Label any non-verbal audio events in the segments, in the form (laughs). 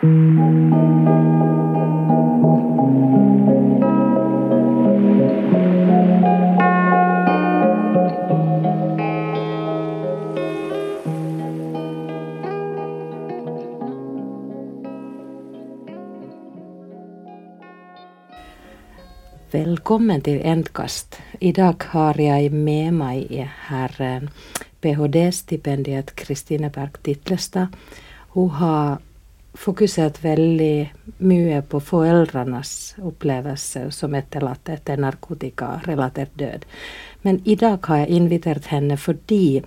Velkommen til Endkast. I dag har jeg med meg herr ph.d.-stipendiat Kristine Berg Titlestad. Hun har fokusert veldig mye på foreldrenes opplevelse som etterlatte etter narkotikarelatert død. Men i dag har jeg invitert henne fordi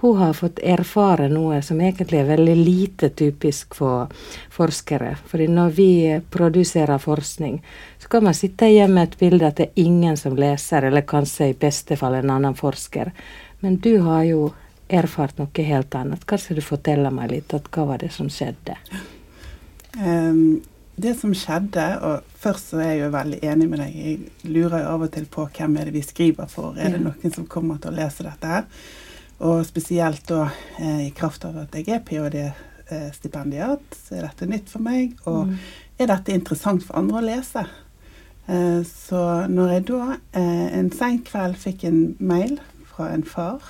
hun har fått erfare noe som egentlig er veldig lite typisk for forskere. Fordi når vi produserer forskning, så kan man sitte hjemme med et bilde at det er ingen som leser, eller kanskje i beste fall en annen forsker. Men du har jo erfart noe helt annet. Kanskje du forteller meg litt at hva var det som skjedde? Um, det som skjedde, og først så er jeg jo veldig enig med deg, jeg lurer jo av og til på hvem er det vi skriver for. Er det noen som kommer til å lese dette her? Og spesielt da eh, i kraft av at jeg er ph.d.-stipendiat, så er dette nytt for meg. Og mm. er dette interessant for andre å lese? Eh, så når jeg da eh, en sen kveld fikk en mail fra en far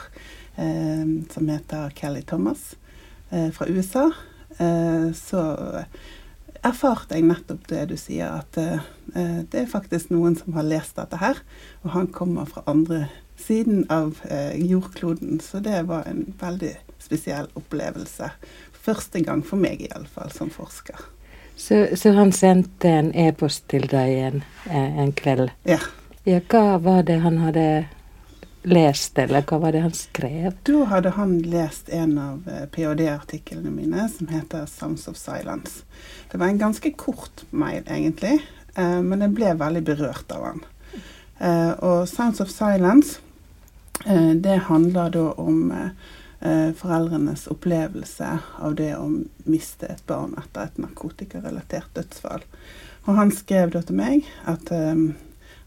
eh, som heter Kelly Thomas eh, fra USA, eh, så erfarte jeg nettopp det du sier, at det er faktisk noen som har lest dette her, og han kommer fra andre siden av eh, jordkloden. Så det var en veldig spesiell opplevelse. Første gang for meg, iallfall, som forsker. Så, så, han sendte en e-post til deg en, eh, en kveld? Ja. ja. Hva var det han hadde lest, eller hva var det han skrev? Da hadde han lest en av eh, ph.d.-artiklene mine som heter 'Sounds of Silence'. Det var en ganske kort mail, egentlig, eh, men jeg ble veldig berørt av han. og 'Sounds of Silence' Eh, det handler da om eh, foreldrenes opplevelse av det å miste et barn etter et narkotikarelatert dødsfall. Og han skrev da til meg at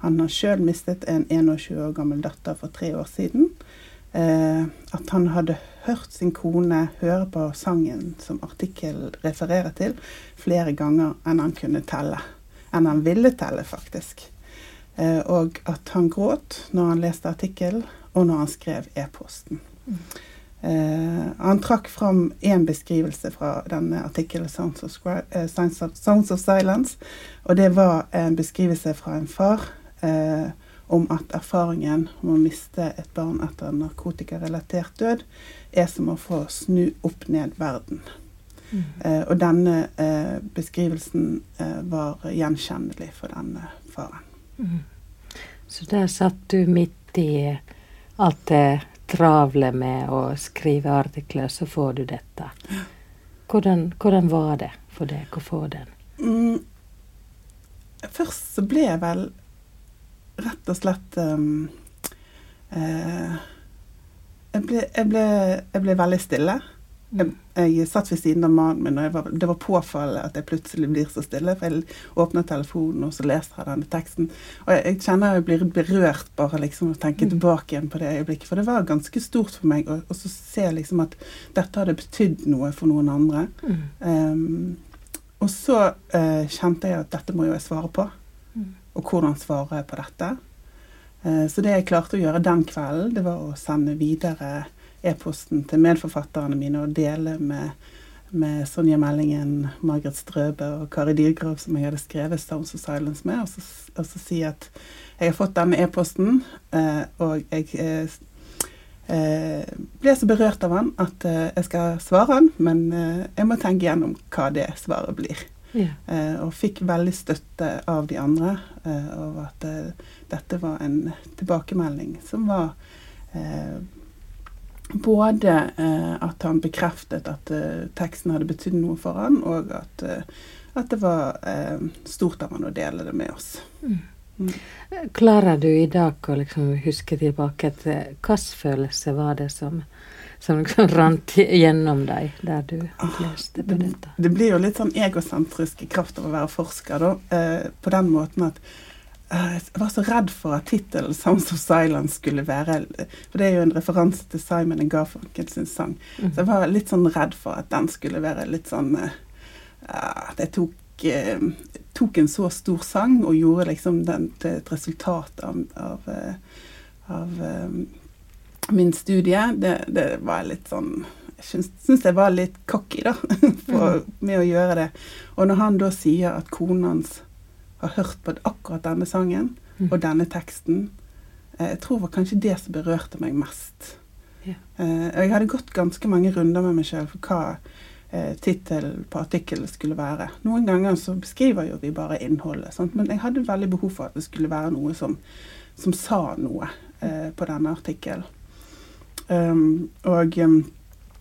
han har sjøl mistet en 21 år gammel datter for tre år siden. Eh, at han hadde hørt sin kone høre på sangen som artikkelen refererer til, flere ganger enn han kunne telle. Enn han ville telle, faktisk. Eh, og at han gråt når han leste artikkelen, og når han skrev e-posten. Uh, han trakk fram én beskrivelse fra denne artikkelen Sounds uh, Sounds of, Silence'. Og det var en beskrivelse fra en far uh, om at erfaringen om å miste et barn etter narkotikarelatert død er som å få snu opp ned verden. Mm. og denne beskrivelsen var gjenkjennelig for denne faren. Mm. Så der satt du midt i alt det travle med å skrive artikler, så får du dette. Hvordan, hvordan var det for deg å få den? Mm, først så ble jeg vel rett og slett um, eh, jeg, ble, jeg, ble, jeg ble veldig stille. Jeg, jeg, satt ved siden av mannen min, og var, det var påfallende at jeg plutselig blir så stille. For jeg åpner telefonen, og så leser jeg denne teksten. Og jeg, kjenner jeg blir berørt bare liksom å tenke mm. tilbake igjen på det øyeblikket. For det var ganske stort for meg å se liksom at dette hadde betydd noe for noen andre. Mm. Um, og så uh, kjente jeg at dette må jo jeg svare på. Mm. Og hvordan svarer jeg på dette? Uh, så det jeg klarte å gjøre den kvelden, det var å sende videre e-posten til medforfatterne mine og dele med, med Sonja Meldingen, Margaret Strøbe og Kari Dyrgrav, som jeg hadde skrevet 'Stones of Silence' med, og så, og så si at jeg har fått denne e-posten, eh, og jeg eh, eh, ble så berørt av han at eh, jeg skal svare han, men eh, jeg må tenke gjennom hva det svaret blir. Ja. Eh, og fikk veldig støtte av de andre over at dette var en tilbakemelding som var både eh, at han bekreftet at eh, teksten hadde betydd noe for han, og at, eh, at det var eh, stort av han å dele det med oss. Mm. Mm. Klarer du i dag å liksom huske tilbake til hvilken følelse var det som, som liksom rant gjennom deg der du ah, leste på dette? Det, det blir jo litt sånn egosentrisk i kraft av å være forsker, da. Eh, på den måten at Eh, jeg var så redd for at tittelen 'Sounds of Silence' skulle være For det er jo en referanse til Simon Garfunkel sin sang. Så jeg var litt sånn redd for at den skulle være litt sånn uh, Det jeg tok, eh, tok, en så stor sang og gjorde liksom den til et resultat av, av, eh, av um, min studie, det, det, var litt sånn Jeg syns jeg var litt cocky, da, (laughs) for, mm. med å gjøre det. Og når han da sier at kona hans har hørt på akkurat denne sangen mm. og denne teksten, eh, jeg tror det var kanskje det som berørte meg mest. Eh, jeg hadde gått ganske mange runder med meg sjøl for hva eh, tittelen på artikkelen skulle være. Noen ganger så beskriver jo vi bare innholdet, sant? men jeg hadde veldig behov for at det skulle være noe som, som sa noe eh, på denne artikkelen. Um, og um,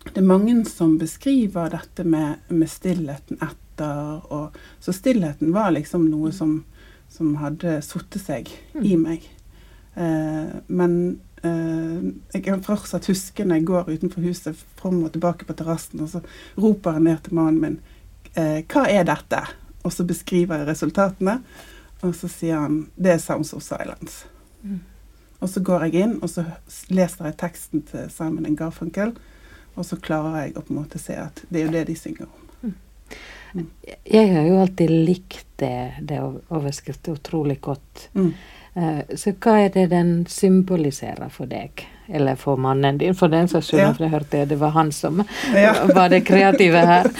det er mange som beskriver dette med, med, stillheten etter. Og, så stillheten var liksom noe som, som hadde satt seg mm. i meg. Uh, men Uh, jeg kan fortsatt huske når jeg går utenfor huset fram og tilbake på terrassen, og så roper jeg ned til mannen min uh, 'Hva er dette?' Og så beskriver jeg resultatene, og så sier han 'Det er Sounds of Silence'. Mm. Og så går jeg inn, og så leser jeg teksten til Simon Garfunkel, og så klarer jeg å på en måte se at det er jo det de synger om. Mm. Mm. Jeg har jo alltid likt det, det overskriftet utrolig godt. Mm. Eh, så hva er det den symboliserer for deg? Eller for mannen din, for den saks skyld, ja. for jeg hørte det var han som ja. (laughs) var det kreative her.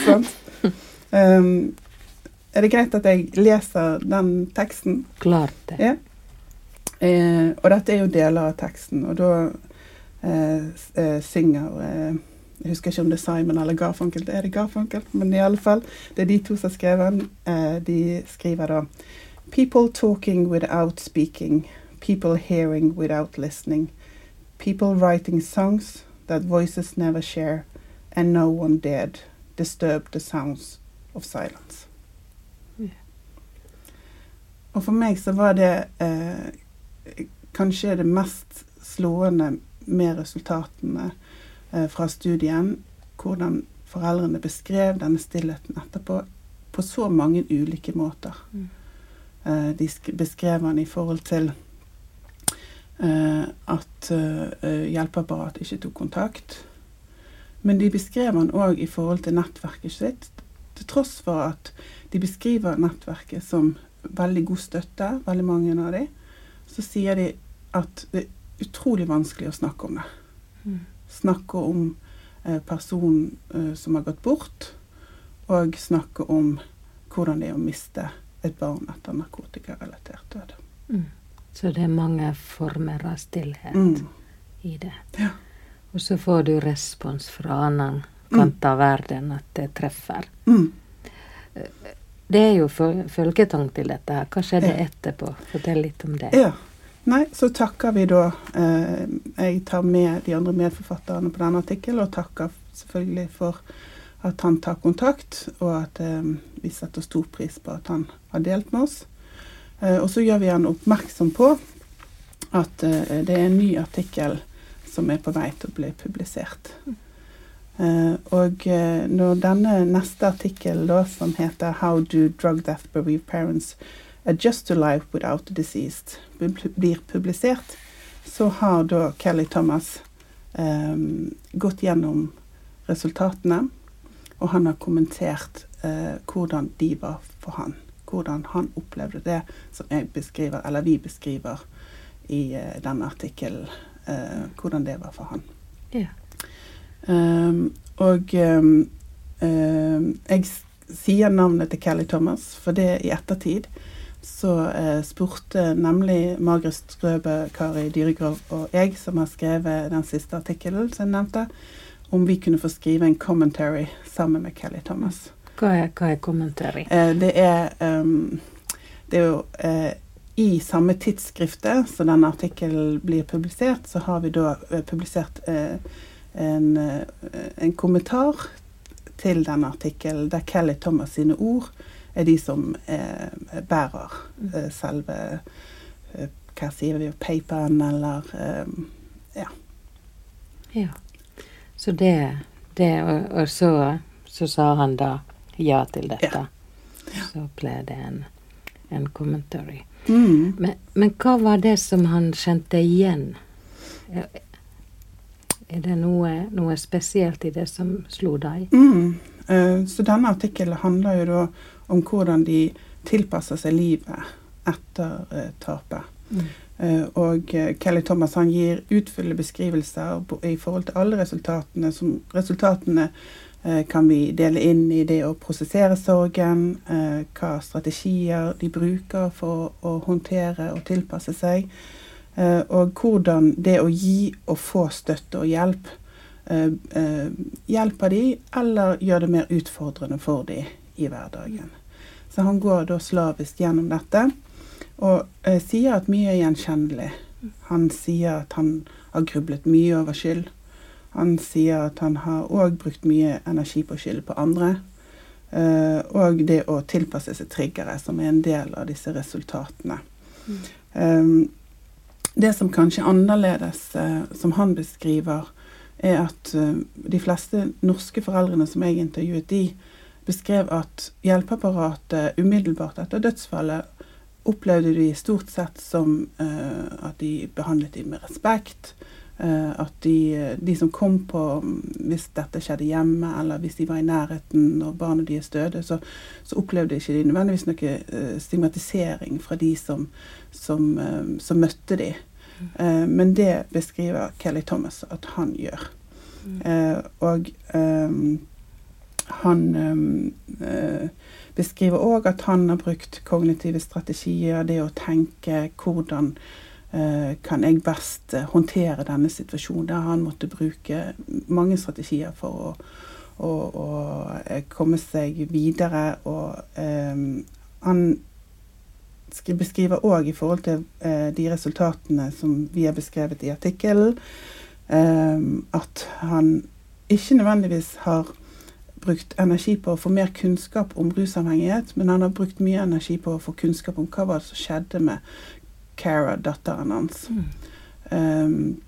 (laughs) um, er det greit at jeg leser den teksten? Klart det. Ja. Eh, og dette er jo deler av teksten, og da eh, eh, synger eh, Jeg husker ikke om det er Simon eller Garfunkel, det er det Garfunkel, men i alle fall, det er de to som har skrevet den. Eh, de skriver da People talking without speaking, people hearing without listening, people writing songs that voices never share, and no one dared disturb the sounds of silence. Og for meg så var det eh, kanskje det mest slående med resultatene eh, fra studien, hvordan foreldrene beskrev denne stillheten etterpå på så mange ulike måter. Mm. Eh, de beskrev den i forhold til eh, at hjelpeapparatet ikke tok kontakt. Men de beskrev han òg i forhold til nettverket sitt, til tross for at de beskriver nettverket som veldig god støtte, veldig mange av dem, så sier de at det er utrolig vanskelig å snakke om det. Mm. Snakke om eh, personen eh, som har gått bort, og snakke om hvordan det er å miste et barn etter narkotikarelatert død. Mm. Så det er mange former av stillhet mm. i det. Ja. Og så får du respons fra annen kant av verden, at det treffer. Det er jo følgetang til dette her. Hva skjedde ja. etterpå? Fortell litt om det. Ja. Nei, så takker vi da eh, Jeg tar med de andre medforfatterne på denne artikkelen, og takker selvfølgelig for at han tar kontakt, og at eh, vi setter stor pris på at han har delt med oss. Eh, og så gjør vi han oppmerksom på at eh, det er en ny artikkel som er på vei til å bli publisert. Eh, og eh, når denne neste artikkel, da, som heter 'How do drug death bereaved parents adjust to life without a disease', blir publisert, så har da Kelly Thomas um, gått gjennom resultatene og han har kommentert uh, hvordan de var for han. Hvordan han opplevde det som jeg beskriver, eller vi beskriver i uh, denne artikkelen. Uh, hvordan det var for han. Yeah. Um, og um, jeg sier navnet til Kelly Thomas, for det i ettertid så eh, spurte nemlig Margaret Strøbe, Kari Dyregrov og jeg, som har skrevet den siste artikkelen som jeg nevnte, om vi kunne få skrive en commentary sammen med Kelly Thomas. Hva er, hva er commentary? Eh, det, er, um, det er jo eh, I samme tidsskriftet som denne artikkelen blir publisert, så har vi da eh, publisert eh, en, eh, en, kommentar til denne artikkelen, der Kelly Thomas sine ord er de som eh, bærer selve Hva sier vi? Paperen, eller Ja. ja. Så det, det og, og så, så, sa han da ja til dette. Ja. Så ble det en, en commentary. Mm. Men, men, hva var det som han kjente igjen? Er det noe, noe spesielt i det som slo deg? Mm. Eh, så denne artikkelen handler jo da om hvordan de tilpasser seg livet etter eh, tapet. Mm. Eh, og Kelly Thomas han gir utfyllende beskrivelser i forhold til alle resultatene. Som, resultatene kan vi dele inn i det å prosessere sorgen, hva strategier de bruker for å håndtere og tilpasse seg, og hvordan det å gi og få støtte og hjelp eh, eh, hjelper de, eller gjør det mer utfordrende for de i hverdagen. Så han går da slavisk gjennom dette, og eh, sier at mye er gjenkjennelig. Han sier at han har grublet mye over skyld. Han sier at han har òg brukt mye energi på å skylde på andre. Uh, og det å tilpasse seg triggere, som er en del av disse resultatene. Eh, det som kanskje er annerledes, eh, som han beskriver, er at eh, de fleste norske foreldrene som jeg intervjuet, de beskrev at hjelpeapparatet umiddelbart etter dødsfallet opplevde de stort sett som eh, at de behandlet dem med respekt. Eh, at de, de som kom på mm, hvis dette skjedde hjemme, eller hvis de var i nærheten når barnet deres døde, så, så opplevde ikke de nødvendigvis noe eh, stigmatisering fra de som, som, eh, som møtte de. Mm. men det beskriver Kelly Thomas at han gjør. Mm. og um, han eh, beskriver òg at han har brukt kognitive strategier, det å tenke hvordan eh, kan jeg best eh, håndtere denne situasjonen. Der han måtte bruke mange strategier for å, å, å eh, komme seg videre. Og eh, han skri- beskriver òg i forhold til eh, de resultatene som vi har beskrevet i artikkelen, eh, at han ikke nødvendigvis har brukt energi på å få mer kunnskap om rusavhengighet, men han har brukt mye energi på å få kunnskap om hva som skjedde med Cara, datteren hans. Mm. Um,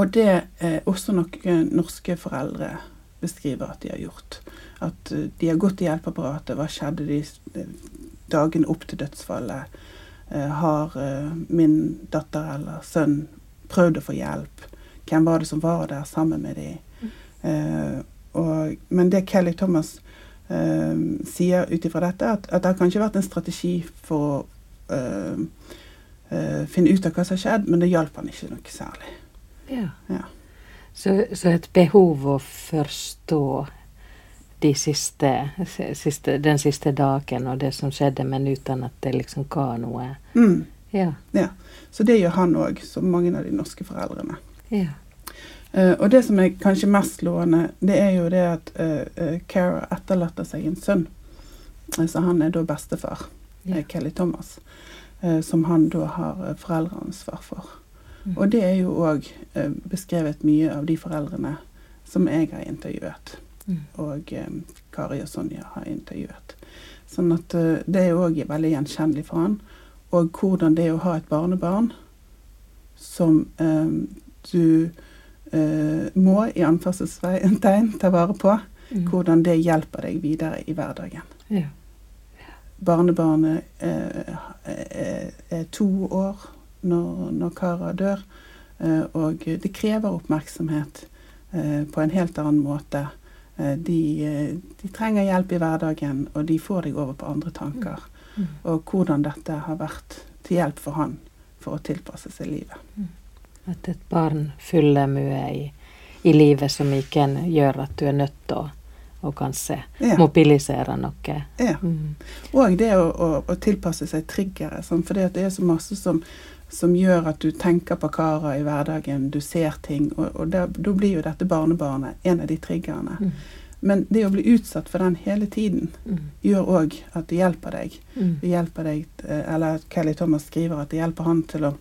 og det er også noe norske foreldre beskriver at de har gjort. At eh, de har gått i hjelpeapparatet. Hva skjedde de eh, dagene opp til dødsfallet? Eh, har eh, min datter eller sønn prøvd å få hjelp? Hvem var det som var der sammen med dem? Mm. og, men det Kelly Thomas eh, sier ut ifra dette, at, at det har kanskje vært en strategi for å eh, eh, finne ut av hva som har skjedd, men det hjalp han ikke noe særlig. Ja. Ja. Så, så et behov å forstå de siste, siste, den siste dagen og det som skjedde, men uten at det liksom ga noe Mm, Ja. ja. Så det gjør han òg, som mange av de norske foreldrene. Ja. Uh, og det som er kanskje mest slående, det er jo det at uh, Cara etterlater seg en sønn. Så han er da bestefar, Ja. eh, Kelly Thomas, eh, som han da har eh, foreldreansvar for. Mm. Og det er jo òg beskrevet mye av de foreldrene som jeg har intervjuet. Mm. Og eh, Kari og Sonja har intervjuet. Sånn at eh, det er òg veldig gjenkjennelig for han. Og hvordan det er å ha et barnebarn som eh, du eh, må, i anførselstegn, ta vare på. Mm. Hvordan det hjelper deg videre i hverdagen. Ja. Barnebarnet eh, er, er to år når, når Kara dør, eh, og det krever oppmerksomhet eh, på en helt annen måte. Eh, de, eh, de trenger hjelp i hverdagen, og de får deg over på andre tanker. Mm. Og hvordan dette har vært til hjelp for han for å tilpasse seg livet. At et barn fyller mye i, i livet som ikke en gjør at du er nødt til å, å kanskje Ja. mobilisere noe. Ja. Mm. Og det å, å, å tilpasse seg triggere. Sånn, for det er så masse som, som gjør at du tenker på Kara i hverdagen, du ser ting. Og, og da, da blir jo dette barnebarnet en av de triggerne. Mm. Men det å bli utsatt for den hele tiden Mm. gjør òg at det hjelper deg. Mm. Det hjelper deg, eh, eller Kelly Thomas skriver at det hjelper han til å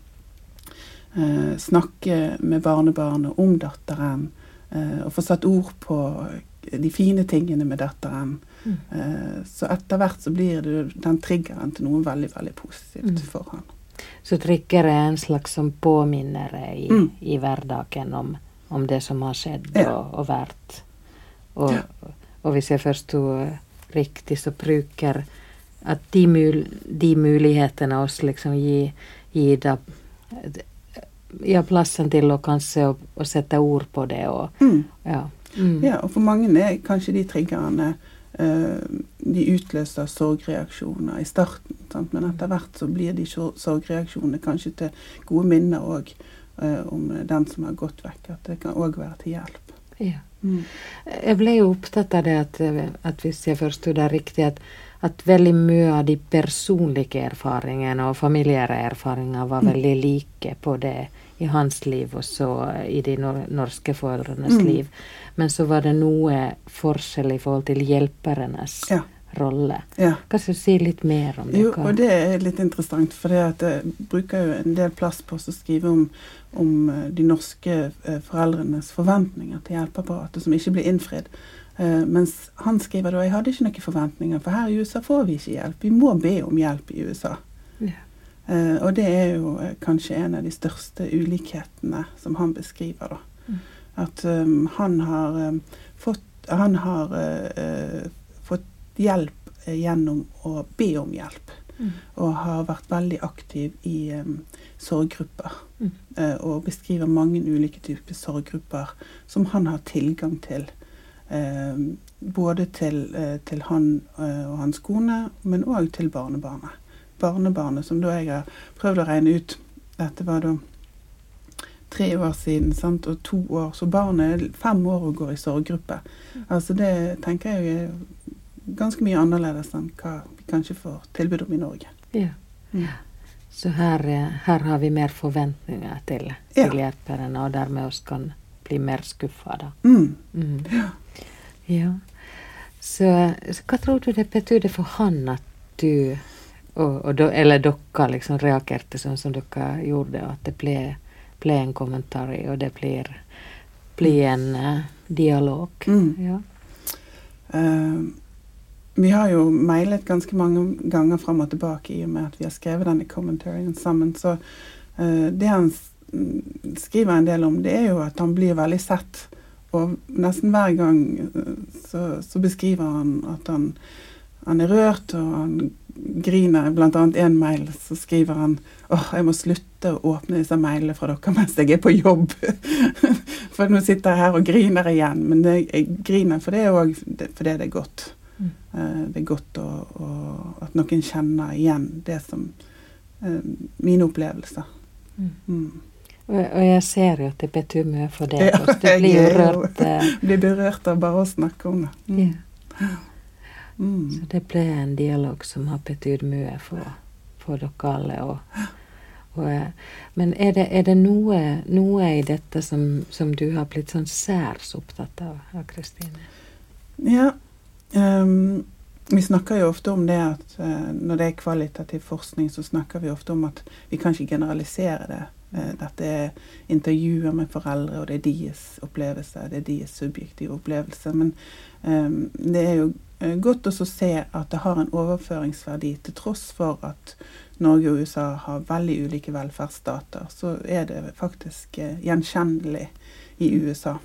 eh, snakke med barnebarnet om datteren. Eh, og få satt ord på de fine tingene med datteren. Mm. Eh, så etter hvert så blir det den triggeren til noe veldig, veldig positivt Mm. for han. Så trigger er en slags som påminner i, Mm. i hverdagen om, om det som har skjedd Ja. og, og vært. Og, Ja. og hvis jeg forsto riktig, så bruker at de, mul de mulighetene oss liksom gi, gi da ja, plassen til å kanskje å, å sette ord på det og Mm. ja. Mm. Ja, og for mange er kanskje de triggerne eh, De utløser sorgreaksjoner i starten, sant? men etter hvert så blir de sor- sorgreaksjonene kanskje til gode minner òg om den som har gått vekk. At det kan òg være til hjelp. Ja. Mm. Jeg ble jo opptatt av det at, at hvis jeg forsto det riktig, at, at veldig mye av de personlige erfaringene og familiære erfaringer var Mm. veldig like på det i hans liv og så i de norske foreldrenes Mm. liv. Men så var det noe forskjell i forhold til hjelperenes Ja. rolle. Ja. Kan du si litt mer om det? Jo, Hva- og det er litt interessant, for jeg bruker jo en del plass på å skrive om, om eh, de norske eh, foreldrenes forventninger til hjelpeapparatet som ikke blir innfridd. Eh, mens han skriver da jeg hadde ikke noen forventninger, for her i USA får vi ikke hjelp. Vi må be om hjelp i USA. Ja. Eh, og det er jo eh, kanskje en av de største ulikhetene som han beskriver. da. Mm. At um, han har um, fått Han har eh, fått hjelp gjennom å be om hjelp. Mm. Og har vært veldig aktiv i um, sorggrupper. Mm. Uh, og beskriver mange ulike typer sorggrupper som han har tilgang til. Eh, både til, eh, til han eh, og hans kone, men òg til barnebarnet. Barnebarnet som da jeg har prøvd å regne ut Dette var da tre år siden, sant? og to år. Så barnet er fem år og går i sorggruppe. Altså det tenker jeg er ganske mye annerledes enn hva vi kanskje får tilbud om i Norge. Ja. Mm. Så her, her har vi mer forventninger til, Ja. hjelperne, og dermed oss kan bli mer skuffa, da. Mm. Mm. Ja. Så, så hva tror du det betydde for han at du og, og, eller dere liksom reagerte sånn som dere gjorde, og at det ble, ble en kommentar, og det blir, blir en uh, dialog? Mm. Ja. Uh, vi har jo mailet ganske mange ganger fram og tilbake i og med at vi har skrevet denne commentarien sammen. Så uh, det han mm, skriver en del om, det er jo at han blir veldig sett. Og nesten hver gang eh, så, så beskriver han at han, han er rørt, og han griner. Blant annet en mail så skriver han åh, jeg må slutte å åpne disse mailene fra dere mens jeg er på jobb. (laughs) for nå sitter jeg her og griner igjen. Men det, jeg griner for det òg fordi det er godt. Mm. Eh, det er godt å, å, at noen kjenner igjen det som eh, mine opplevelser. Mm. Og, jeg ser jo at det betyr mye for deg. Ja. Du blir jo rørt. eh, Blir berørt av bare å snakke om det. Mm. ja. Så Mm. det ble en dialog som har betydd mye for, for dere alle. Og, og, eh, men er det, er det noe, noe i dette som, som du har blitt sånn særs opptatt av, av Kristine? Ja. Um, vi snakker jo ofte om det at eh, når det er kvalitativ forskning, så snakker vi ofte om at vi kan ikke generalisere det. Eh, dette er intervjuer med foreldre, og det er deres opplevelse, det er deres subjektive opplevelse. Men um, det er jo eh, godt også å se at det har en overføringsverdi, til tross for at Norge og USA har veldig ulike velferdsstater, så er det faktisk uh, gjenkjennelig i USA.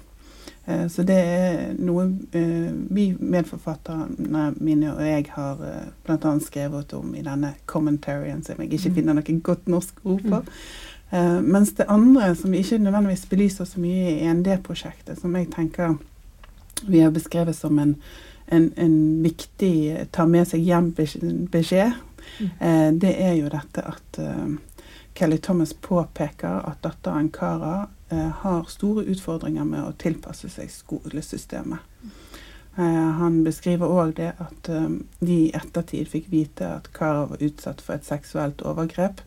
Uh, Så det er noe uh, vi medforfatterne mine og jeg har bl.a. skrevet om i denne commentarien, som jeg ikke Mm. finner noe godt norsk ord for. Eh, Mens det andre, som vi ikke nødvendigvis belyser så mye i END-prosjektet, som jeg tenker vi har beskrevet som en, en, en viktig eh, ta med seg hjem-beskjed, Mm. eh, det er jo dette at Kelly Thomas påpeker at datteren Kara eh, har store utfordringer med å tilpasse seg skolesystemet. Han beskriver òg det at de i ettertid fikk vite at Kara var utsatt for et seksuelt overgrep.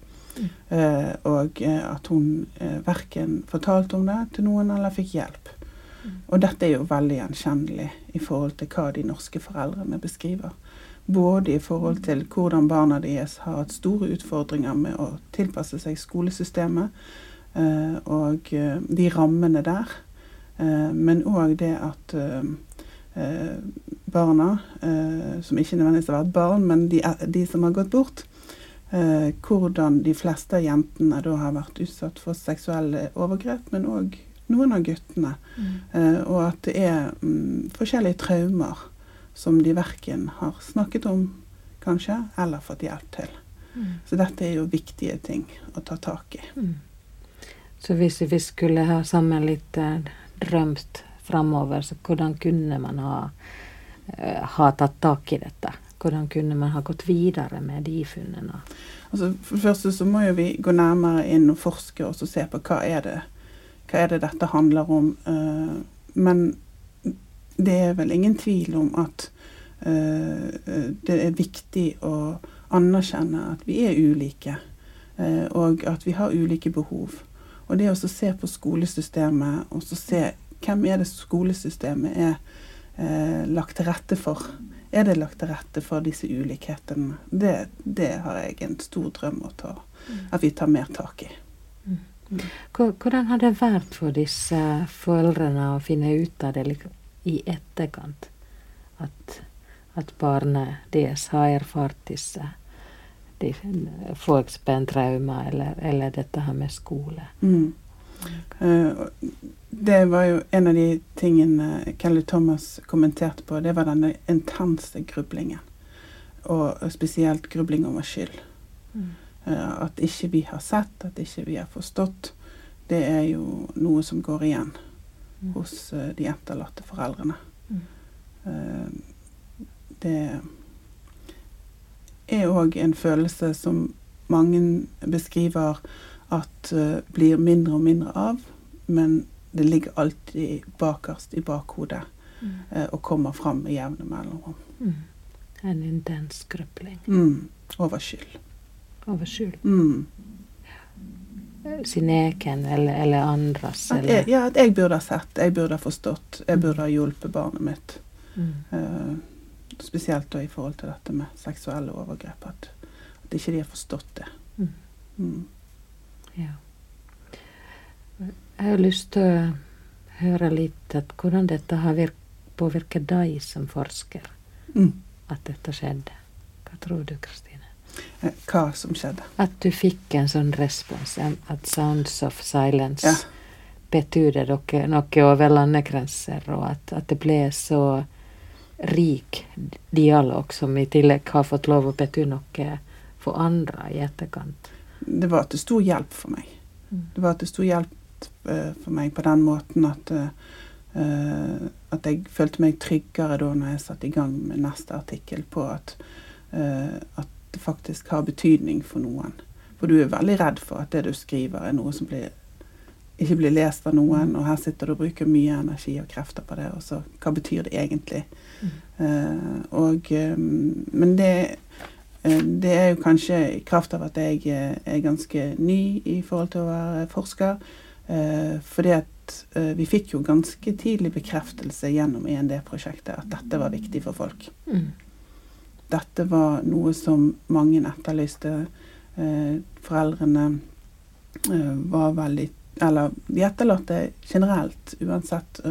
Eh, og eh, at hun uh, verken fortalte om det til noen eller fikk hjelp. Mm. Og dette er jo veldig gjenkjennelig i forhold til hva de norske foreldrene beskriver. Både i forhold til hvordan barna deres har hatt store utfordringer med å tilpasse seg skolesystemet uh, og eh, de rammene der. Eh, men òg det at eh, eh, barna, eh, som ikke nødvendigvis har vært barn, men de, de som har gått bort, eh, hvordan de fleste av jentene da har vært utsatt for seksuelle overgrep, men òg noen av guttene. Eh, og at det er mm, forskjellige traumer som de verken har snakket om, kanskje, eller fått hjelp til. Mm. Så dette er jo viktige ting å ta tak i. Mm. Så hvis vi skulle ha sammen litt eh, drømt framover, så hvordan kunne man ha, eh, ha tatt tak i dette? Hvordan kunne man ha gått videre med de funnene? Altså, for det første så må jo vi gå nærmere inn og forske og se på hva er det, hva er det dette handler om. Uh, men det er vel ingen tvil om at uh, det er viktig å anerkjenne at vi er ulike, uh, og at vi har ulike behov. Og det å se på skolesystemet og se hvem er det skolesystemet er lagt til rette for er det lagt til rette for disse ulikhetene. Det, det har jeg en stor drøm å ta, mm. at vi tar mer tak i. Mm. Hvordan har det vært for disse foreldrene å finne ut av det i etterkant? At, at barnet deres har erfart disse de, folks traumer eller, eller, dette her med skole. Mm. Uh, det var jo en av de tingene Kelly Thomas kommenterte på. Det var denne intense grublingen. Og spesielt grubling over skyld. Mm. Uh, at ikke vi har sett, at ikke vi har forstått. Det er jo noe som går igjen mm. hos uh, de etterlatte foreldrene. Mm. Det er òg en følelse som mange beskriver at blir mindre og mindre av. Men det ligger alltid bakerst i bakhodet mm. uh, og kommer fram med jevne mellomrom. Mm. En intens grøpling Mm. Over skyld. Over skyld. Mm. Sin egen eller, eller andres? At jeg, ja, at jeg burde ha sett, jeg burde ha forstått, jeg burde ha hjulpet barnet mitt. Mm. Eh, spesielt da i forhold til dette med seksuelle overgrep. At, at ikke de har forstått det. Mm. Ja. Jeg har lyst til å høre litt at hvordan dette har påvirket deg som forsker. Mm. At dette skjedde. Hva tror du, Kristine? Eh, hva som skjedde? At du fikk en sånn respons. At Sounds of Silence ja. betydde noe, noe over landegrenser, og at, at, det ble så rik dialog som i tillegg har fått lov å bety noe for andre i etterkant. Det var til stor hjelp for meg. Mm. Det var til stor hjelp Eh, for meg på den måten at, uh, at jeg følte meg tryggere da når jeg satte i gang med neste artikkel, på at, at det faktisk har betydning for noen. For du er veldig redd for at det du skriver, er noe som blir, ikke blir lest av noen, og her sitter du og bruker mye energi og krefter på det, og så hva betyr det egentlig? Mm. Og, men det det er jo kanskje i kraft av at jeg er ganske ny i forhold til å være forsker. Eh, fordi at eh, vi fikk jo ganske tidlig bekreftelse gjennom END-prosjektet at dette var viktig for folk. Mm. Dette var noe som mange etterlyste. Eh, foreldrene eh, var veldig Eller de etterlatte generelt, uansett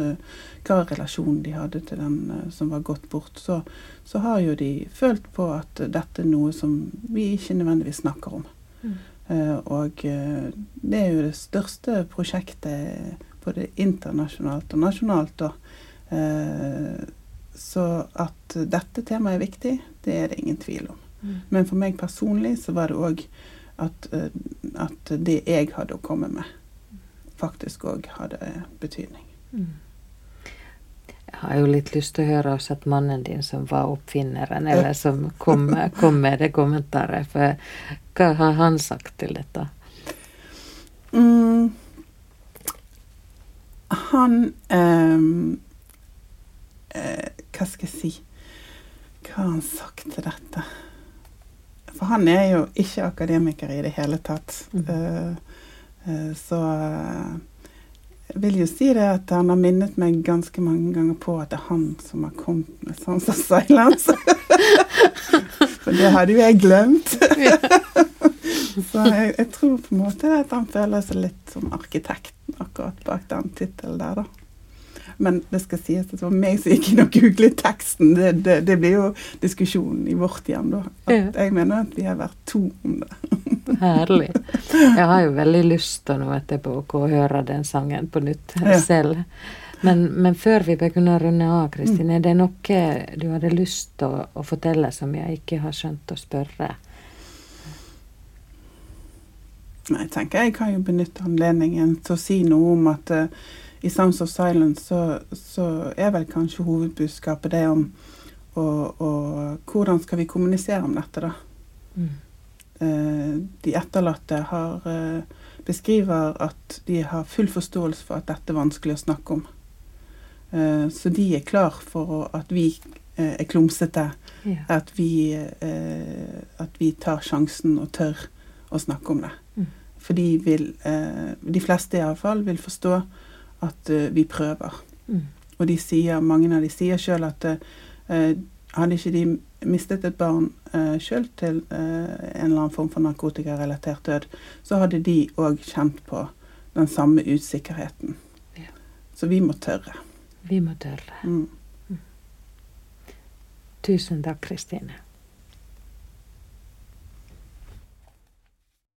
hva relasjon de hadde til den som var gått bort, så, så, har jo de følt på at dette er noe som vi ikke nødvendigvis snakker om. Mm. Eh, og eh, det er jo det største prosjektet både internasjonalt og nasjonalt. da. Eh, så at dette temaet er viktig, det er det ingen tvil om. Mm. Men for meg personlig så var det òg at, at, det jeg hadde å komme med, faktisk òg hadde betydning. Mm. Jeg har jo litt lyst til å høre også at mannen din som var oppfinneren, eller som kom, kom med det kommentaret. For hva har han sagt til dette? Mm, han eh, uh, Hva skal jeg si? Hva har han sagt til dette? For han er jo ikke akademiker i det hele tatt. Mm. Uh, uh, så jeg vil jo si det at han har minnet meg ganske mange ganger på at det er han som har kommet med Sons of Silence. (laughs) For det hadde jo jeg glemt. (laughs) Så jeg, jeg, tror på en måte at han føler seg litt som arkitekten akkurat bak den tittelen der, da. Men det skal sies at det var meg som gikk inn og googlet teksten. Det, det, det blir jo diskusjonen i vårt hjem, da. At jeg mener at vi har vært to om det. (laughs) Herlig. Jeg har jo veldig lyst til nå etterpå å høre den sangen på nytt ja. selv. Men, men, før vi begynner å runde av, Kristin, er det noe du hadde lyst til å, å, fortelle som jeg ikke har skjønt å spørre? Jeg tenker jeg kan jo benytte anledningen til å si noe om at uh, i Sounds of Silence så, så er vel kanskje hovedbudskapet det om og, og, hvordan skal vi kommunisere om dette, da? Mm. Eh, de etterlatte har, eh, beskriver at de har full forståelse for at dette er vanskelig å snakke om. Eh, så de er klar for at vi er klumsete. Ja. At, vi, at, vi, tar sjansen og tør å snakke om det. Mm. For de vil, de fleste iallfall, vil forstå at vi prøver. Mm. Og de sier, mange av de sier sjøl at hadde ikke de mistet et barn eh, sjøl til eh, en eller annen form for narkotikarelatert død, så hadde de òg kjent på den samme usikkerheten. Ja. Så vi må tørre. Vi må tørre. Mm. Mm. Tusen takk, Kristine.